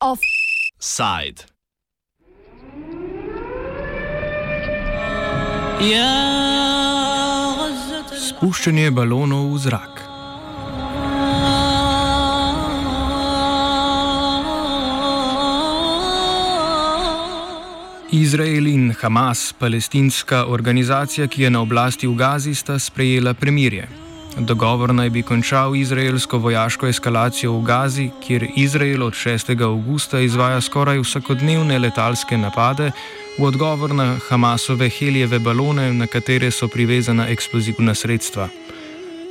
Offside. Spuščanje balonov v zrak. Izrael in Hamas, palestinska organizacija, ki je na oblasti v Gazi, sta sprejela premirje. Dogovor naj bi končal izraelsko vojaško eskalacijo v Gazi, kjer Izrael od 6. avgusta izvaja skoraj vsakodnevne letalske napade v odgovor na Hamasove helijeve balone, na katere so privezana eksplozivna sredstva.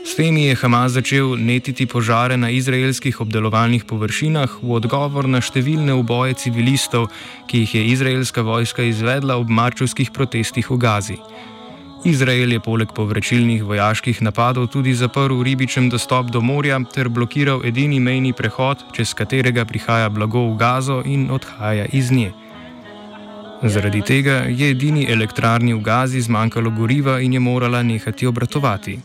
S temi je Hamas začel netiti požare na izraelskih obdelovalnih površinah v odgovor na številne uboje civilistov, ki jih je izraelska vojska izvedla ob marčovskih protestih v Gazi. Izrael je poleg povračilnih vojaških napadov tudi zaprl ribičem dostop do morja ter blokiral edini mejni prehod, čez katerega prihaja blago v Gazo in odhaja iz nje. Zaradi tega je edini elektrarni v Gazi zmanjkalo goriva in je morala nehati obratovati.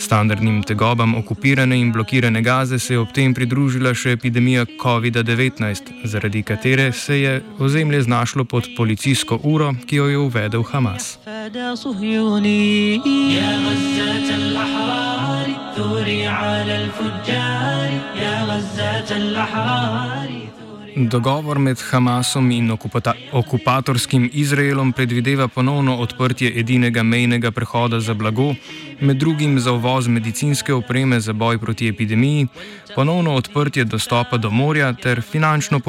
Standardnim tegobam okupirane in blokirane gaze se je ob tem pridružila še epidemija COVID-19, zaradi katere se je ozemlje znašlo pod policijsko uro, ki jo je uvedel Hamas. Ja, Dogovor med Hamasom in okupatorskim Izraelom predvideva ponovno odprtje edinega mejnega prehoda za blago, med drugim za uvoz medicinske opreme za boj proti epidemiji, ponovno odprtje dostopa do morja ter finančno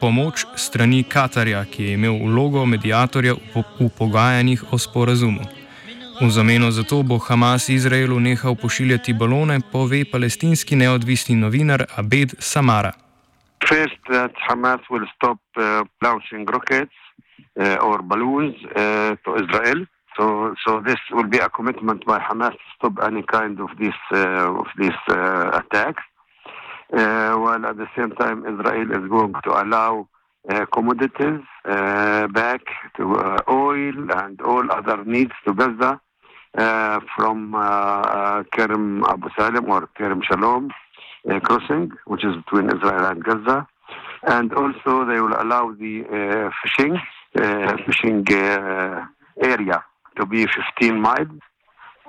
pomoč strani Katarja, ki je imel vlogo medijatorja v, v pogajanjih o sporazumu. V zameno za to bo Hamas Izraelu nehal pošiljati balone, pove palestinski neodvisni novinar Abed Samara. First, that Hamas will stop uh, launching rockets uh, or balloons uh, to Israel. So, so this will be a commitment by Hamas to stop any kind of this uh, of these uh, attacks. Uh, while at the same time, Israel is going to allow commodities back to oil and all other needs to Gaza from Kerem Abu Salem or Kerem Shalom uh, crossing, which is between Israel and Gaza. And also, they will allow the uh, fishing uh, fishing uh, area to be 15 miles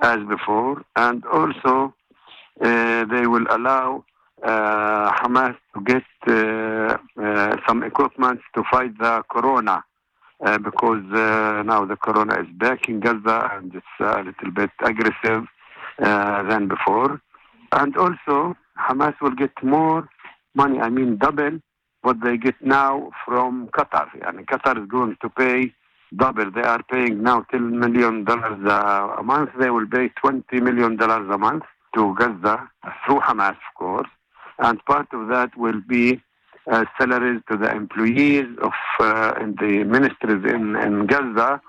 as before. And also, uh, they will allow uh, Hamas to get some equipment to fight the corona. because now the corona is back in Gaza and it's a little bit aggressive than before. And also, Hamas will get more money, I mean double what they get now from Qatar. I mean, Qatar is going to pay double. They are paying now $10 million a month. They will pay $20 million a month to Gaza through Hamas, of course. And part of that will be uh, salaries to the employees of uh, the ministries in, in Gaza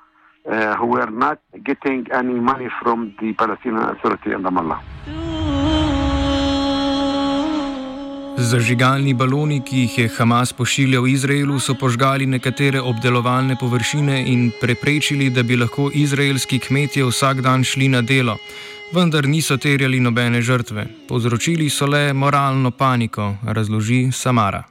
uh, who are not getting any money from the Palestinian Authority in Ramallah. Zažigalni baloni, ki jih je Hamas pošiljal Izraelu, so požgali nekatere obdelovalne površine in preprečili, da bi lahko izraelski kmetje vsak dan šli na delo. Vendar niso terjali nobene žrtve. Povzročili so le moralno paniko, razloži Samara.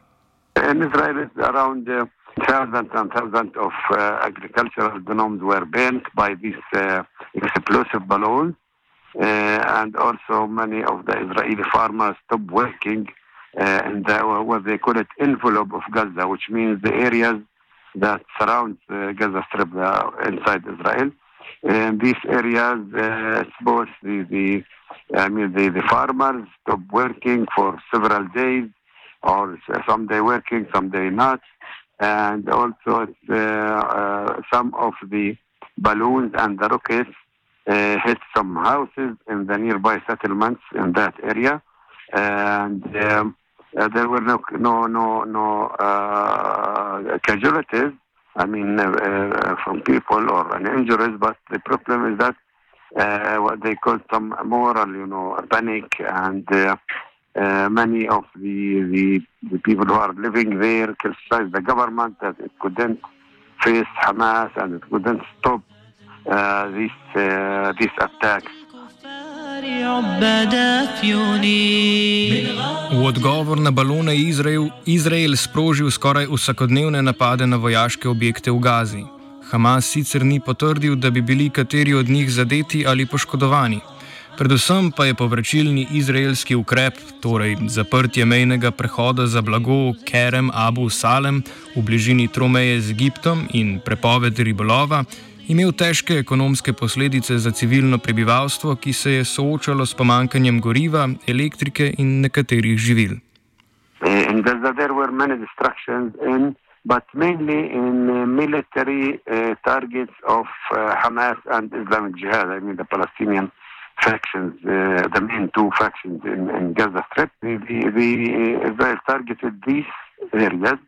In Izrael je around uh, thousands and thousands of uh, agricultural genomes were burnt by these uh, explosive balloons. Uh, and also many of the Israeli farmers stopped working uh, in the, what they call it envelope of Gaza, which means the areas that surround uh, Gaza Strip uh, inside Israel. In these areas, uh, both the, the I mean the, the farmers stop working for several days, or some day working, some day not, and also uh, uh, some of the balloons and the rockets uh, hit some houses in the nearby settlements in that area, and um, uh, there were no no no no uh, casualties. I mean, uh, uh from people or an injuries, but the problem is that uh, what they call some moral, you know, panic, and uh, many of the, the, the people who are living there criticized the government that it couldn't face Hamas and it couldn't stop these, these attacks. V odgovor na balone je Izrael, Izrael sprožil skoraj vsakodnevne napade na vojaške objekte v Gazi. Hamas sicer ni potrdil, da bi bili kateri od njih zadeti ali poškodovani. Predvsem pa je povračilni izraelski ukrep, torej zaprtje mejnega prehoda za blago Kerem Abu Salem v bližini Tromeje z Egiptom in prepoved ribolova, imel težke ekonomske posledice za civilno prebivalstvo, ki se je soočalo s pomankanjem goriva, elektrike in nekaterih živil. In Gaza, there were many destructions, in, but mainly in uh, military uh, targets of uh, Hamas and Islamic Jihad, I mean the Palestinian factions, uh, the main two factions in, in Gaza Strip. The, the, the Israel targeted these areas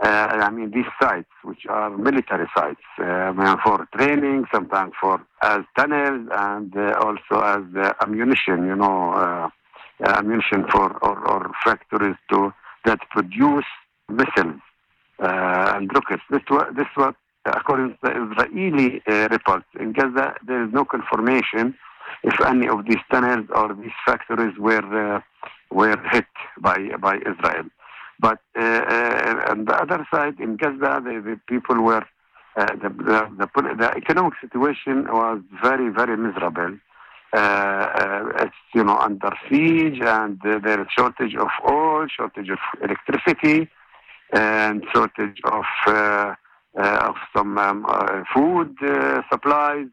I mean, these sites, which are military sites, uh, for training, sometimes for as tunnels, and uh, also as uh, ammunition. You know, uh, ammunition for or, or, factories to that produce missiles uh, and rockets. This this was according to the Israeli reports in Gaza. There is no confirmation if any of these tunnels or these factories were were hit by by Israel. But uh, uh, on the other side, in Gaza, the, the people were, uh, the, the, the, the, economic situation was very, very miserable. it's, you know, under siege and there is shortage of oil, shortage of electricity, and shortage of, of some um, food supplies.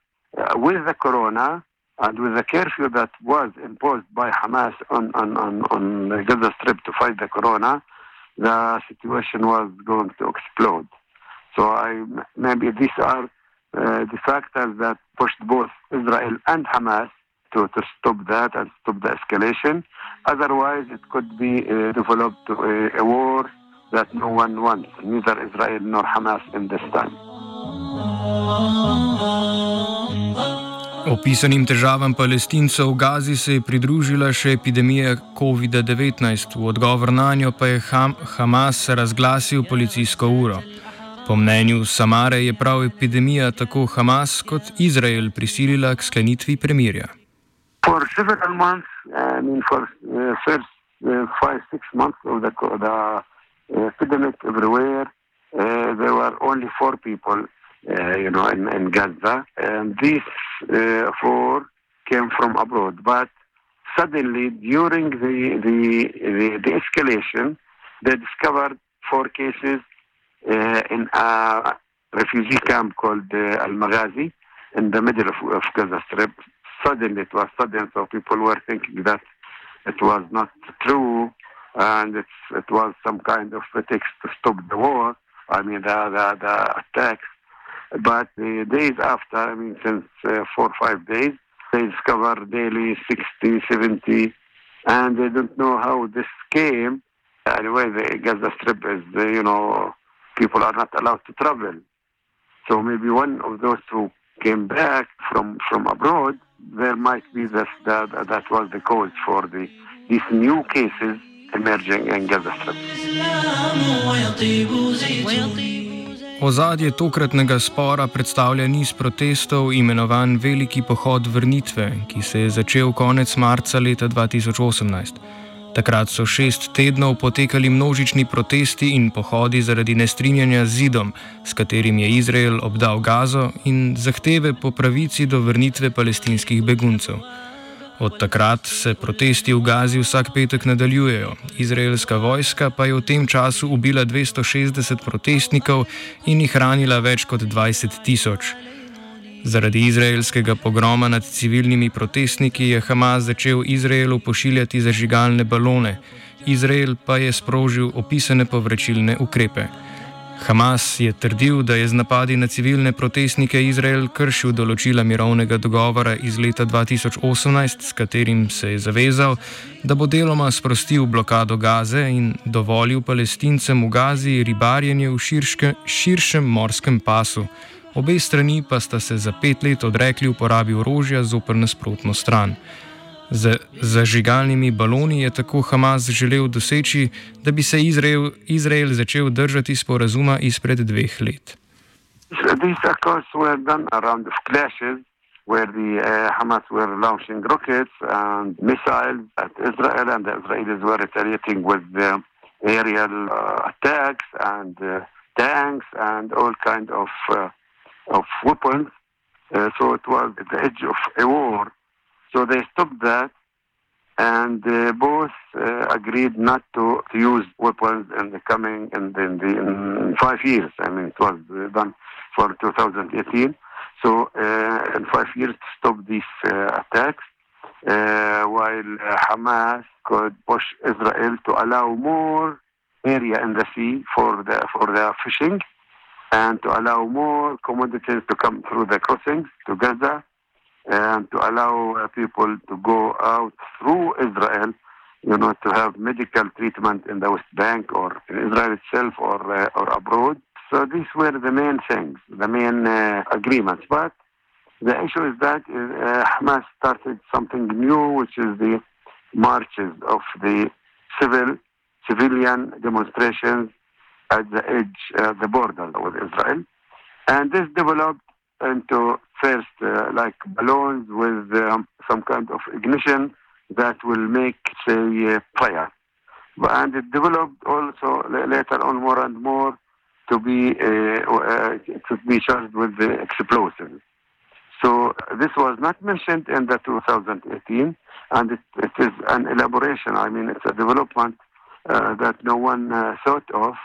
with the corona, and with the curfew that was imposed by Hamas on, on, on, on the Gaza Strip to fight the corona, the situation was going to explode. So I, maybe these are uh, the factors that pushed both Israel and Hamas to, to stop that and stop the escalation. Otherwise, it could be uh, developed a, a war that no one wants, neither Israel nor Hamas in this time. Opisanim težavam palestincev v Gazi se je pridružila še epidemija COVID-19, v odgovor na njo pa je Ham Hamas razglasil policijsko uro. Po mnenju Samare je prav epidemija tako Hamas kot Izrael prisilila k sklenitvi premirja. For several months, I mean, for uh, first uh, five, six months of the, the uh, epidemic everywhere, uh, there were only four people Uh, you know, in, in Gaza. And these uh, came from abroad. But suddenly, during the, the, the, the escalation, they discovered four cases uh, in a refugee camp called uh, Al Maghazi in the middle of, of Gaza Strip. Suddenly, it was sudden, so people were thinking that it was not true and it was some kind of pretext to stop the war. I mean, the, the, the attacks. But the days after, I mean, since uh, four or five days, they discover daily 60, 70, and they don't know how this came. Anyway, the Gaza Strip is, uh, you know, people are not allowed to travel. So maybe one of those who came back from, from abroad, there might be this, that, that was the cause for the, these new cases emerging in Gaza Strip. Ozadje tokratnega spora predstavlja niz protestov, imenovan Veliki pohod vrnitve, ki se je začel konec marca leta 2018. Takrat so šest tednov potekali množični protesti in pohodi zaradi nestrinjanja z zidom, s katerim je Izrael obdal Gazo in zahteve po pravici do vrnitve palestinskih beguncev. Od takrat se protesti v Gazi vsak petek nadaljujejo. Izraelska vojska pa je v tem času ubila 260 protestnikov in jih hranila več kot 20 tisoč. Zaradi izraelskega pogroma nad civilnimi protestniki je Hamas začel Izraelu pošiljati zažigalne balone, Izrael pa je sprožil opisane povračilne ukrepe. Hamas je trdil, da je z napadi na civilne protestnike Izrael kršil določila mirovnega dogovora iz leta 2018, s katerim se je zavezal, da bo deloma sprostil blokado Gaze in dovolil palestincem v Gazi ribarjenje v širške, širšem morskem pasu. Obe strani pa sta se za pet let odrekli uporabi orožja zoper nasprotno stran. Z zažigalnimi baloni je tako Hamas želel doseči, da bi se Izrael, Izrael začel držati sporazuma izpred dveh let. These, of course, were done around clashes where the uh, Hamas were launching rockets and missiles at Israel, and the Israelis were retaliating with uh, aerial uh, attacks and uh, tanks and all kind of uh, of weapons. Uh, so it was the edge of a war. So they stopped that, and both agreed not to, to, use weapons in the coming in, the, in, the, in five years. I mean, it was done for 2018. So uh, in five years to stop these uh, attacks, uh, while Hamas could push Israel to allow more area in the sea for the for the fishing, and to allow more commodities to come through the crossings to Gaza, and to allow people to go out through Israel you know, to have medical treatment in the West Bank or in Israel itself or uh, or abroad. So these were the main things, the main uh, agreements. But the issue is that uh, Hamas started something new, which is the marches of the civil civilian demonstrations at the edge, uh, the border with Israel, and this developed into first uh, like balloons with um, some kind of ignition that will make say fire, and it developed also later on more and more to be uh, uh, to be charged with the explosives. So this was not mentioned in the 2018, and it, it is an elaboration. I mean, it's a development uh, that no one uh, thought of,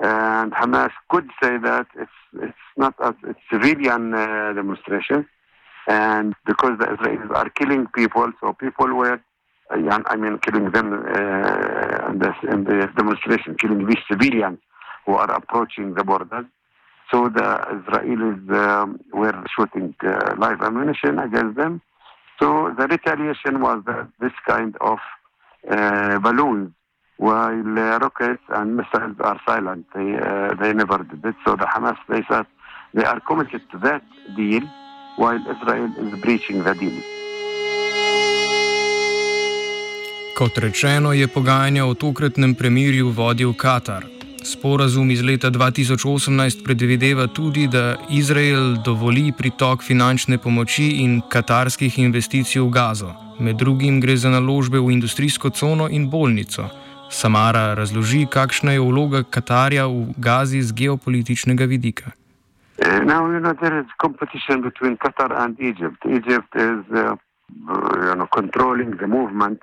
and Hamas could say that it's it's not a it's civilian uh, demonstration, and because the Israelis are killing people, so people were. Uh, I mean, killing them in, this, in the demonstration, killing these civilians who are approaching the borders. So the Israelis um, were shooting uh, live ammunition against them. So the retaliation was uh, this kind of uh, balloons, while uh, rockets and missiles are silent. They uh, they never did it. So the Hamas they said they are committed to that deal, while Israel is breaching the deal. Kot rečeno, je pogajanja o tokratnem premirju vodil Katar. Sporazum iz leta 2018 predvideva tudi, da Izrael dovoli pritok finančne pomoči in katarskih investicij v Gazo. Med drugim gre za naložbe v industrijsko cono in bolnico. Samara razloži, kakšna je vloga Katarja v Gazi z geopolitičnega vidika. Uh, now, you know, there is competition between Qatar and Egypt. Egypt is uh, you know, controlling the movement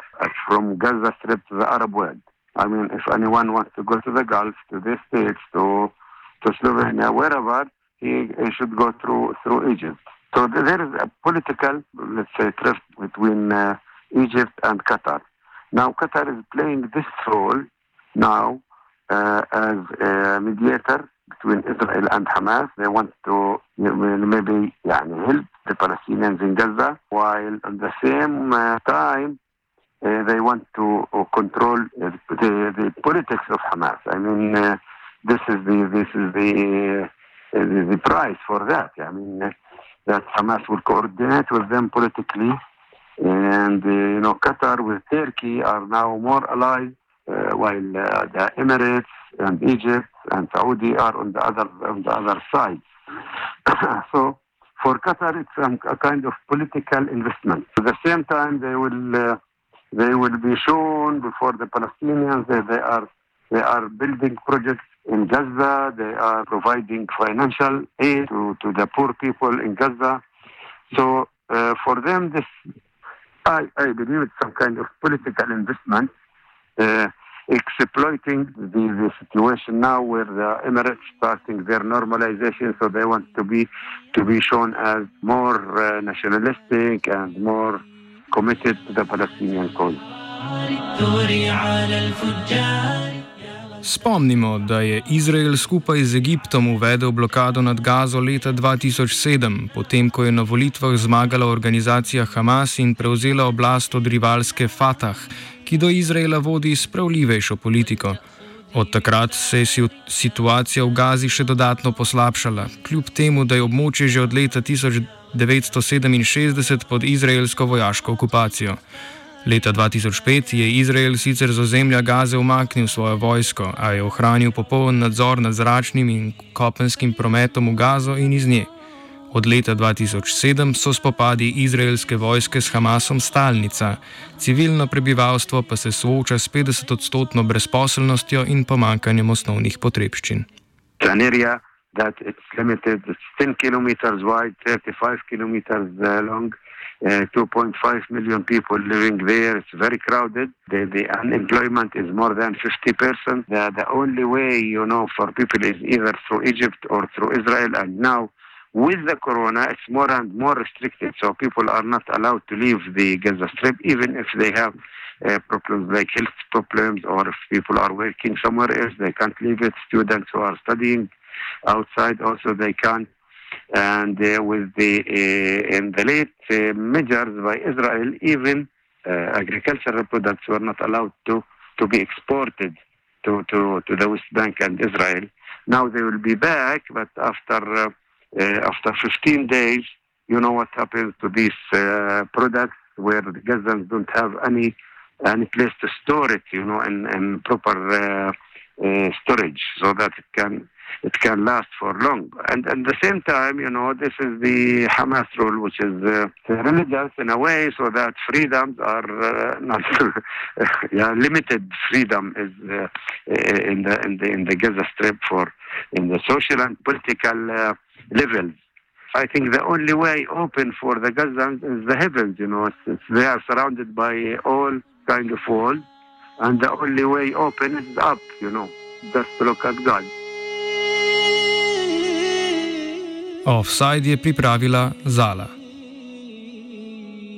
from Gaza Strip to the Arab world. I mean, if anyone wants to go to the Gulf, to the States, to to Slovenia, wherever, he, he should go through through Egypt. So there is a political, let's say, threat between uh, Egypt and Qatar. Now Qatar is playing this role now uh, as a mediator between Israel and Hamas. They want to maybe يعني, help the Palestinians in Gaza, while at the same uh, time uh, they want to uh, control uh, the, the politics of Hamas. I mean, this is the this is the the, the price for that. I mean, that Hamas will coordinate with them politically, and you know, Qatar with Turkey are now more allied, while the Emirates and Egypt and Saudi are on the other on the other side. so for Qatar, it's um, a kind of political investment. At the same time, they will uh, they will be shown before the Palestinians that they are they are building projects in Gaza. They are providing financial aid to, to the poor people in Gaza. So uh, for them, this I, I believe it's some kind of political investment, uh, exploiting the, the situation now where the Emirates starting their normalization. So they want to be to be shown as more uh, nationalistic and more committed to the Palestinian cause. Spomnimo, da je Izrael skupaj z Egiptom uvedel blokado nad Gazo leta 2007, potem ko je na volitvah zmagala organizacija Hamas in prevzela oblast od rivalske Fatah, ki do Izraela vodi spravljivejšo politiko. Od takrat se je situacija v Gazi še dodatno poslabšala, kljub temu, da je območje že od leta 1967 pod izraelsko vojaško okupacijo. Leta 2005 je Izrael sicer z ozemlja Gaze umaknil svojo vojsko, a je ohranil popoln nadzor nad zračnim in kopenskim prometom v Gazo in iz nje. Od leta 2007 so spopadi izraelske vojske s Hamasom stalnica, civilno prebivalstvo pa se sooča s 50-odstotno brezposelnostjo in pomankanjem osnovnih potrebščin. That it's limited, it's 10 kilometers wide, 35 kilometers uh, long. Uh, 2.5 million people living there. It's very crowded. The, the unemployment is more than 50%. The, the only way, you know, for people is either through Egypt or through Israel. And now, with the corona, it's more and more restricted. So people are not allowed to leave the Gaza Strip, even if they have uh, problems like health problems or if people are working somewhere else, they can't leave it. Students who are studying outside also, they can't and uh, with the uh, in the late uh, measures by Israel, even agricultural products were not allowed to to be exported to, to, to the West Bank and Israel. Now they will be back, but after after 15 days, you know what happens to these products where the Gazans don't have any any place to store it, you know, in, in proper storage, so that it can it can last for long. And at the same time, you know, this is the Hamas rule, which is uh, religious in a way, so that freedoms are uh, not yeah, limited. Freedom is uh, in the in the in the Gaza Strip for in the social and political uh, levels. I think the only way open for the Gazans is the heavens. You know, it's, they are surrounded by all kind of walls, and the only way open is up. You know, just look at God. Offside je pripravila Zala.